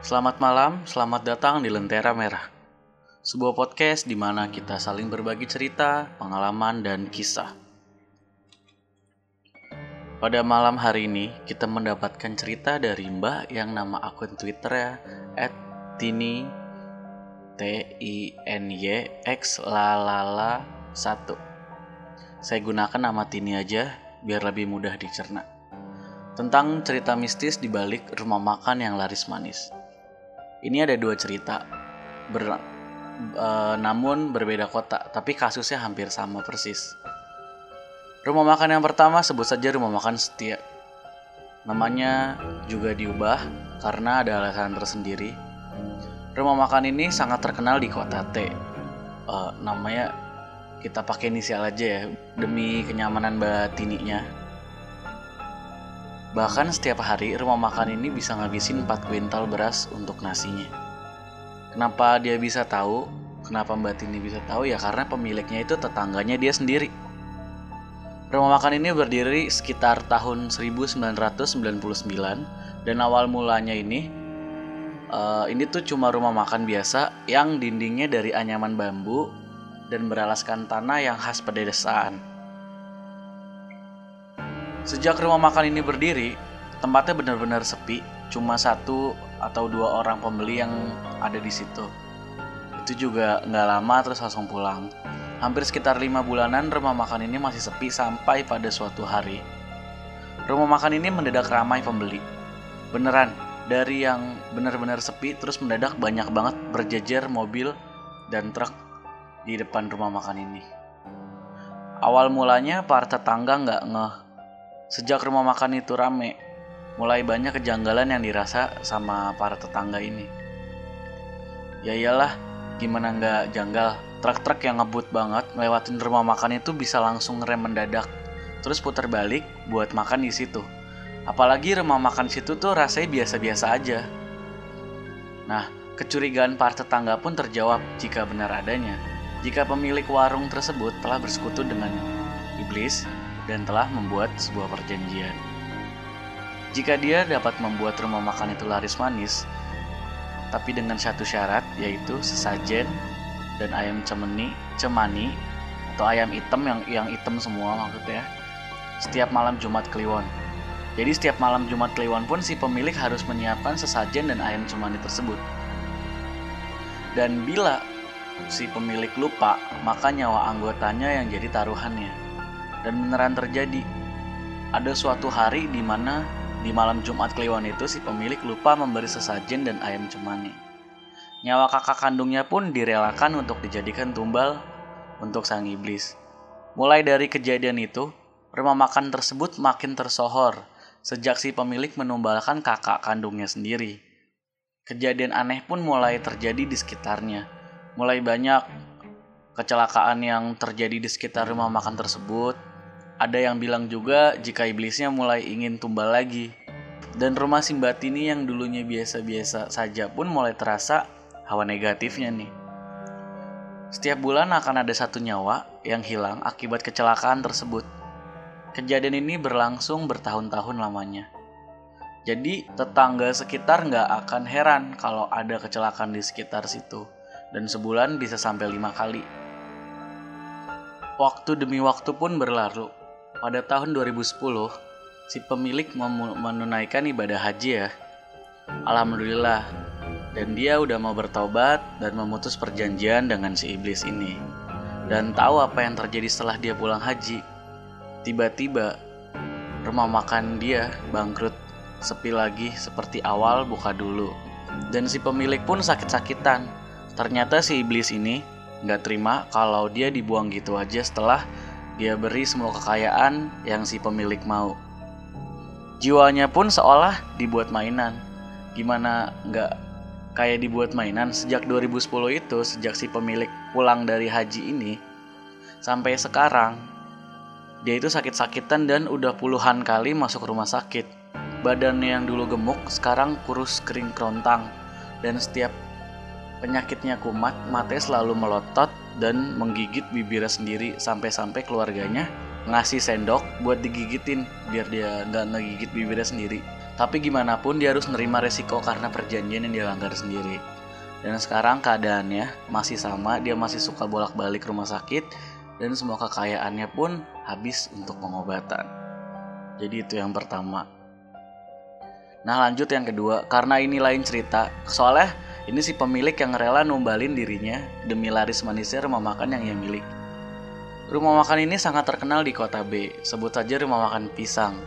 Selamat malam, selamat datang di Lentera Merah. Sebuah podcast di mana kita saling berbagi cerita, pengalaman, dan kisah. Pada malam hari ini, kita mendapatkan cerita dari Mbak yang nama akun Twitternya @tini t i n y x lalala 1. Saya gunakan nama Tini aja biar lebih mudah dicerna. Tentang cerita mistis di balik rumah makan yang laris manis. Ini ada dua cerita, ber, e, namun berbeda kota, tapi kasusnya hampir sama persis. Rumah makan yang pertama sebut saja rumah makan setia. Namanya juga diubah karena ada alasan tersendiri. Rumah makan ini sangat terkenal di kota T. Uh, namanya kita pakai inisial aja ya demi kenyamanan batininya. Bahkan setiap hari rumah makan ini bisa ngabisin 4 kuintal beras untuk nasinya. Kenapa dia bisa tahu? Kenapa Mbak Tini bisa tahu ya karena pemiliknya itu tetangganya dia sendiri. Rumah makan ini berdiri sekitar tahun 1999 dan awal mulanya ini uh, ini tuh cuma rumah makan biasa yang dindingnya dari anyaman bambu dan beralaskan tanah yang khas pedesaan. Sejak rumah makan ini berdiri, tempatnya benar-benar sepi, cuma satu atau dua orang pembeli yang ada di situ. Itu juga nggak lama terus langsung pulang. Hampir sekitar lima bulanan rumah makan ini masih sepi sampai pada suatu hari. Rumah makan ini mendadak ramai pembeli. Beneran, dari yang benar-benar sepi terus mendadak banyak banget berjejer mobil dan truk di depan rumah makan ini. Awal mulanya para tetangga nggak ngeh. Sejak rumah makan itu rame, mulai banyak kejanggalan yang dirasa sama para tetangga ini. Ya iyalah, gimana nggak janggal? Truk-truk yang ngebut banget ngelewatin rumah makan itu bisa langsung ngerem mendadak. Terus putar balik buat makan di situ. Apalagi rumah makan situ tuh rasanya biasa-biasa aja. Nah kecurigaan para tetangga pun terjawab jika benar adanya. Jika pemilik warung tersebut telah bersekutu dengan iblis dan telah membuat sebuah perjanjian jika dia dapat membuat rumah makan itu laris manis tapi dengan satu syarat yaitu sesajen dan ayam cemeni, cemani atau ayam hitam yang yang hitam semua maksudnya setiap malam Jumat Kliwon. Jadi setiap malam Jumat Kliwon pun si pemilik harus menyiapkan sesajen dan ayam cemani tersebut. Dan bila si pemilik lupa, maka nyawa anggotanya yang jadi taruhannya. Dan beneran terjadi. Ada suatu hari di mana di malam Jumat Kliwon itu si pemilik lupa memberi sesajen dan ayam cemani. Nyawa kakak kandungnya pun direlakan untuk dijadikan tumbal untuk sang iblis. Mulai dari kejadian itu, rumah makan tersebut makin tersohor sejak si pemilik menumbalkan kakak kandungnya sendiri. Kejadian aneh pun mulai terjadi di sekitarnya. Mulai banyak kecelakaan yang terjadi di sekitar rumah makan tersebut. Ada yang bilang juga jika iblisnya mulai ingin tumbal lagi. Dan rumah Simbatini yang dulunya biasa-biasa saja pun mulai terasa hawa negatifnya nih. Setiap bulan akan ada satu nyawa yang hilang akibat kecelakaan tersebut. Kejadian ini berlangsung bertahun-tahun lamanya. Jadi tetangga sekitar nggak akan heran kalau ada kecelakaan di sekitar situ. Dan sebulan bisa sampai lima kali. Waktu demi waktu pun berlalu. Pada tahun 2010, si pemilik menunaikan ibadah haji ya. Alhamdulillah, dan dia udah mau bertobat dan memutus perjanjian dengan si iblis ini. Dan tahu apa yang terjadi setelah dia pulang haji. Tiba-tiba rumah makan dia bangkrut, sepi lagi seperti awal buka dulu. Dan si pemilik pun sakit-sakitan. Ternyata si iblis ini nggak terima kalau dia dibuang gitu aja setelah dia beri semua kekayaan yang si pemilik mau. Jiwanya pun seolah dibuat mainan. Gimana nggak kayak dibuat mainan sejak 2010 itu sejak si pemilik pulang dari haji ini sampai sekarang dia itu sakit-sakitan dan udah puluhan kali masuk rumah sakit badannya yang dulu gemuk sekarang kurus kering kerontang dan setiap penyakitnya kumat matanya selalu melotot dan menggigit bibirnya sendiri sampai-sampai keluarganya ngasih sendok buat digigitin biar dia nggak ngegigit bibirnya sendiri Tapi gimana pun dia harus nerima resiko karena perjanjian yang dia langgar sendiri. Dan sekarang keadaannya masih sama, dia masih suka bolak-balik rumah sakit dan semua kekayaannya pun habis untuk pengobatan. Jadi itu yang pertama. Nah lanjut yang kedua, karena ini lain cerita. Soalnya ini si pemilik yang rela numbalin dirinya demi laris manisnya rumah makan yang ia milik. Rumah makan ini sangat terkenal di kota B, sebut saja rumah makan pisang.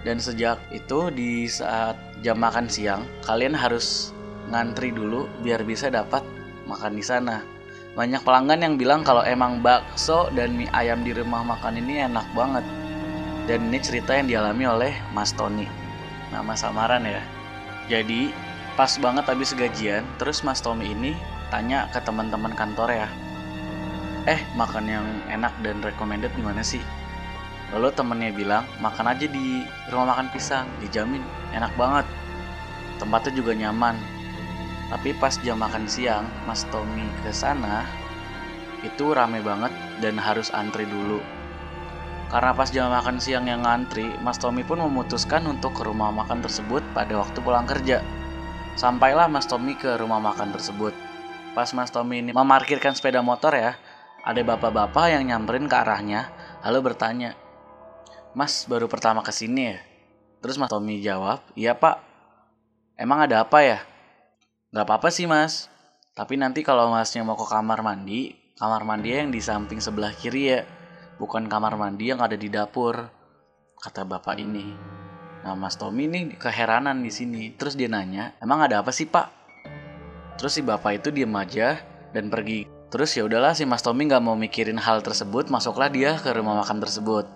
Dan sejak itu di saat jam makan siang, kalian harus ngantri dulu biar bisa dapat makan di sana. Banyak pelanggan yang bilang kalau emang bakso dan mie ayam di rumah makan ini enak banget. Dan ini cerita yang dialami oleh Mas Tony. Nama samaran ya. Jadi, pas banget habis gajian, terus Mas Tommy ini tanya ke teman-teman kantor ya. Eh, makan yang enak dan recommended gimana sih? Lalu temennya bilang, makan aja di rumah makan pisang, dijamin enak banget. Tempatnya juga nyaman. Tapi pas jam makan siang, Mas Tommy ke sana, itu rame banget dan harus antri dulu. Karena pas jam makan siang yang ngantri, Mas Tommy pun memutuskan untuk ke rumah makan tersebut pada waktu pulang kerja. Sampailah Mas Tommy ke rumah makan tersebut. Pas Mas Tommy ini memarkirkan sepeda motor ya, ada bapak-bapak yang nyamperin ke arahnya, lalu bertanya, Mas baru pertama ke sini ya? Terus Mas Tommy jawab, iya pak. Emang ada apa ya? Gak apa-apa sih mas. Tapi nanti kalau masnya mau ke kamar mandi, kamar mandi yang di samping sebelah kiri ya. Bukan kamar mandi yang ada di dapur. Kata bapak ini. Nah mas Tommy ini keheranan di sini. Terus dia nanya, emang ada apa sih pak? Terus si bapak itu diem aja dan pergi. Terus ya udahlah si Mas Tommy nggak mau mikirin hal tersebut, masuklah dia ke rumah makan tersebut.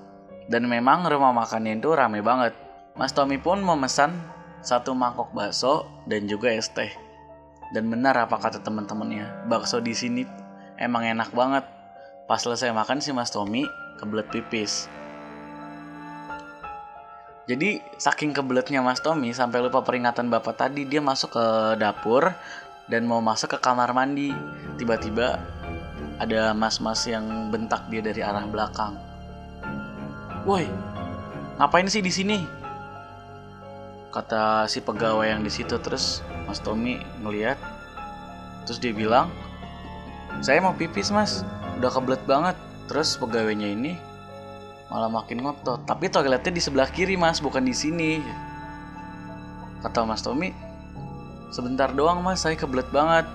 Dan memang rumah makannya itu rame banget. Mas Tommy pun memesan satu mangkok bakso dan juga es teh. Dan benar apa kata teman-temannya, bakso di sini emang enak banget. Pas selesai makan si Mas Tommy kebelet pipis. Jadi saking kebeletnya Mas Tommy sampai lupa peringatan bapak tadi dia masuk ke dapur dan mau masuk ke kamar mandi. Tiba-tiba ada mas-mas yang bentak dia dari arah belakang. Woi, ngapain sih di sini? Kata si pegawai yang di situ terus Mas Tommy ngeliat terus dia bilang, saya mau pipis mas, udah kebelet banget. Terus pegawainya ini malah makin ngotot. Tapi toiletnya di sebelah kiri mas, bukan di sini. Kata Mas Tommy, sebentar doang mas, saya kebelet banget.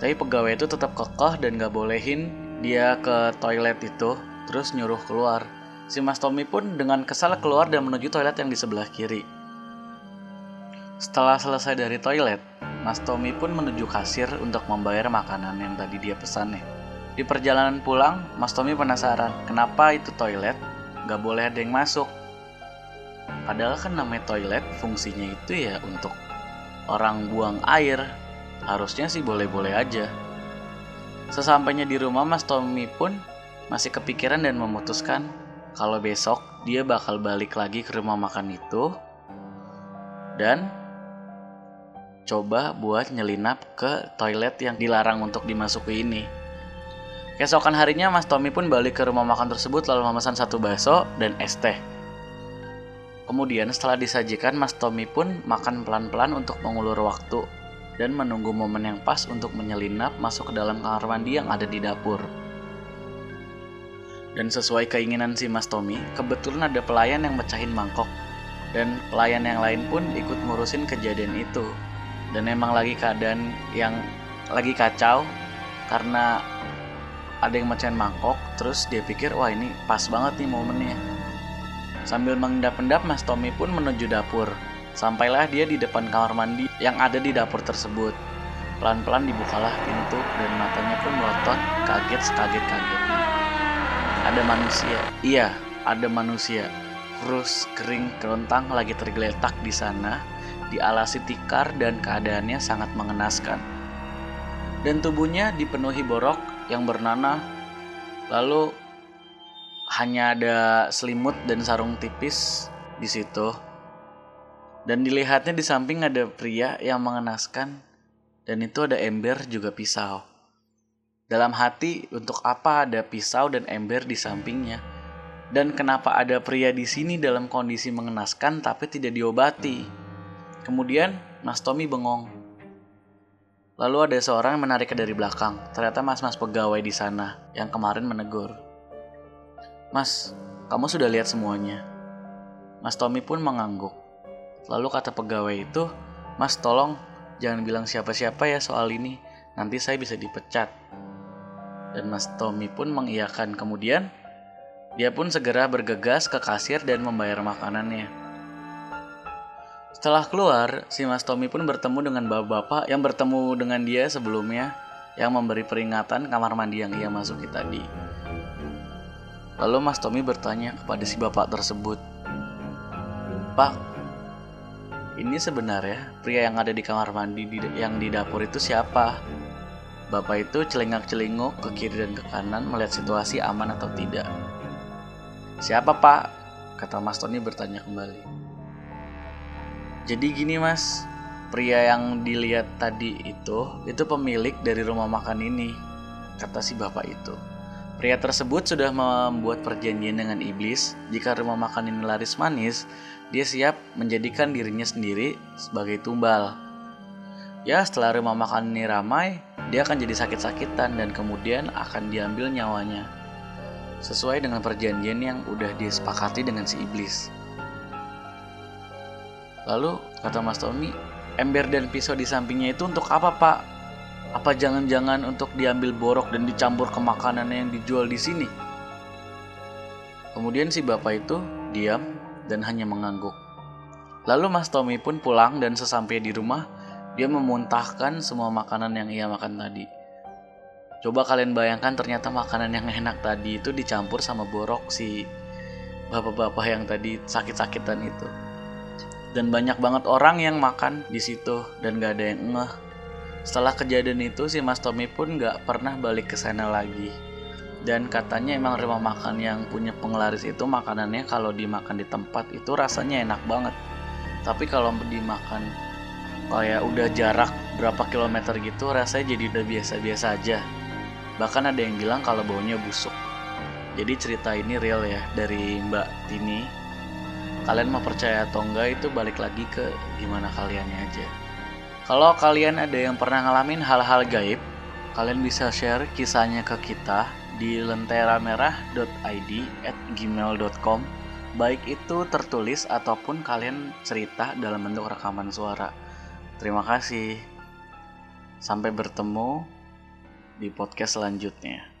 Tapi pegawai itu tetap kekeh dan gak bolehin dia ke toilet itu, terus nyuruh keluar. Si Mas Tommy pun dengan kesal keluar dan menuju toilet yang di sebelah kiri. Setelah selesai dari toilet, Mas Tommy pun menuju kasir untuk membayar makanan yang tadi dia pesan nih. Di perjalanan pulang, Mas Tommy penasaran kenapa itu toilet gak boleh ada yang masuk. Padahal kan namanya toilet fungsinya itu ya untuk orang buang air. Harusnya sih boleh-boleh aja. Sesampainya di rumah Mas Tommy pun masih kepikiran dan memutuskan kalau besok dia bakal balik lagi ke rumah makan itu dan coba buat nyelinap ke toilet yang dilarang untuk dimasuki ini. Keesokan harinya Mas Tommy pun balik ke rumah makan tersebut lalu memesan satu bakso dan es teh. Kemudian setelah disajikan Mas Tommy pun makan pelan-pelan untuk mengulur waktu dan menunggu momen yang pas untuk menyelinap masuk ke dalam kamar mandi yang ada di dapur. Dan sesuai keinginan si Mas Tommy, kebetulan ada pelayan yang mecahin mangkok. Dan pelayan yang lain pun ikut ngurusin kejadian itu. Dan emang lagi keadaan yang lagi kacau karena ada yang mecahin mangkok, terus dia pikir, wah ini pas banget nih momennya. Sambil mengendap-endap, Mas Tommy pun menuju dapur. Sampailah dia di depan kamar mandi yang ada di dapur tersebut. Pelan-pelan dibukalah pintu dan matanya pun melotot kaget sekaget-kagetnya ada manusia. Iya, ada manusia. Kurus, kering, kerontang lagi tergeletak di sana, dialasi tikar dan keadaannya sangat mengenaskan. Dan tubuhnya dipenuhi borok yang bernanah, lalu hanya ada selimut dan sarung tipis di situ. Dan dilihatnya di samping ada pria yang mengenaskan, dan itu ada ember juga pisau. Dalam hati, untuk apa ada pisau dan ember di sampingnya? Dan kenapa ada pria di sini dalam kondisi mengenaskan tapi tidak diobati? Kemudian Mas Tommy bengong. Lalu ada seorang yang menariknya dari belakang. Ternyata mas-mas pegawai di sana yang kemarin menegur. Mas, kamu sudah lihat semuanya. Mas Tommy pun mengangguk. Lalu kata pegawai itu, Mas tolong jangan bilang siapa-siapa ya soal ini. Nanti saya bisa dipecat. Dan Mas Tommy pun mengiyakan. Kemudian, dia pun segera bergegas ke kasir dan membayar makanannya. Setelah keluar, si Mas Tommy pun bertemu dengan bapak-bapak yang bertemu dengan dia sebelumnya yang memberi peringatan kamar mandi yang ia masuki tadi. Lalu Mas Tommy bertanya kepada si bapak tersebut, Pak, ini sebenarnya pria yang ada di kamar mandi di, yang di dapur itu siapa? Bapak itu celingak-celinguk ke kiri dan ke kanan melihat situasi aman atau tidak. Siapa pak? Kata Mas Tony bertanya kembali. Jadi gini mas, pria yang dilihat tadi itu, itu pemilik dari rumah makan ini, kata si bapak itu. Pria tersebut sudah membuat perjanjian dengan iblis, jika rumah makan ini laris manis, dia siap menjadikan dirinya sendiri sebagai tumbal. Ya, setelah rumah makan ini ramai, dia akan jadi sakit-sakitan dan kemudian akan diambil nyawanya. Sesuai dengan perjanjian yang udah disepakati dengan si iblis. Lalu, kata Mas Tommy, ember dan pisau di sampingnya itu untuk apa, Pak? Apa jangan-jangan untuk diambil borok dan dicampur ke makanan yang dijual di sini? Kemudian si bapak itu diam dan hanya mengangguk. Lalu Mas Tommy pun pulang dan sesampai di rumah, dia memuntahkan semua makanan yang ia makan tadi. Coba kalian bayangkan ternyata makanan yang enak tadi itu dicampur sama borok si bapak-bapak yang tadi sakit-sakitan itu. Dan banyak banget orang yang makan di situ dan gak ada yang ngeh. Setelah kejadian itu si Mas Tommy pun gak pernah balik ke sana lagi. Dan katanya emang rumah makan yang punya penglaris itu makanannya kalau dimakan di tempat itu rasanya enak banget. Tapi kalau dimakan kayak udah jarak berapa kilometer gitu rasanya jadi udah biasa-biasa aja. Bahkan ada yang bilang kalau baunya busuk. Jadi cerita ini real ya dari Mbak Tini kalian mau percaya atau enggak itu balik lagi ke gimana kaliannya aja. Kalau kalian ada yang pernah ngalamin hal-hal gaib, kalian bisa share kisahnya ke kita di lenteramerah.id at gmail.com baik itu tertulis ataupun kalian cerita dalam bentuk rekaman suara. Terima kasih. Sampai bertemu di podcast selanjutnya.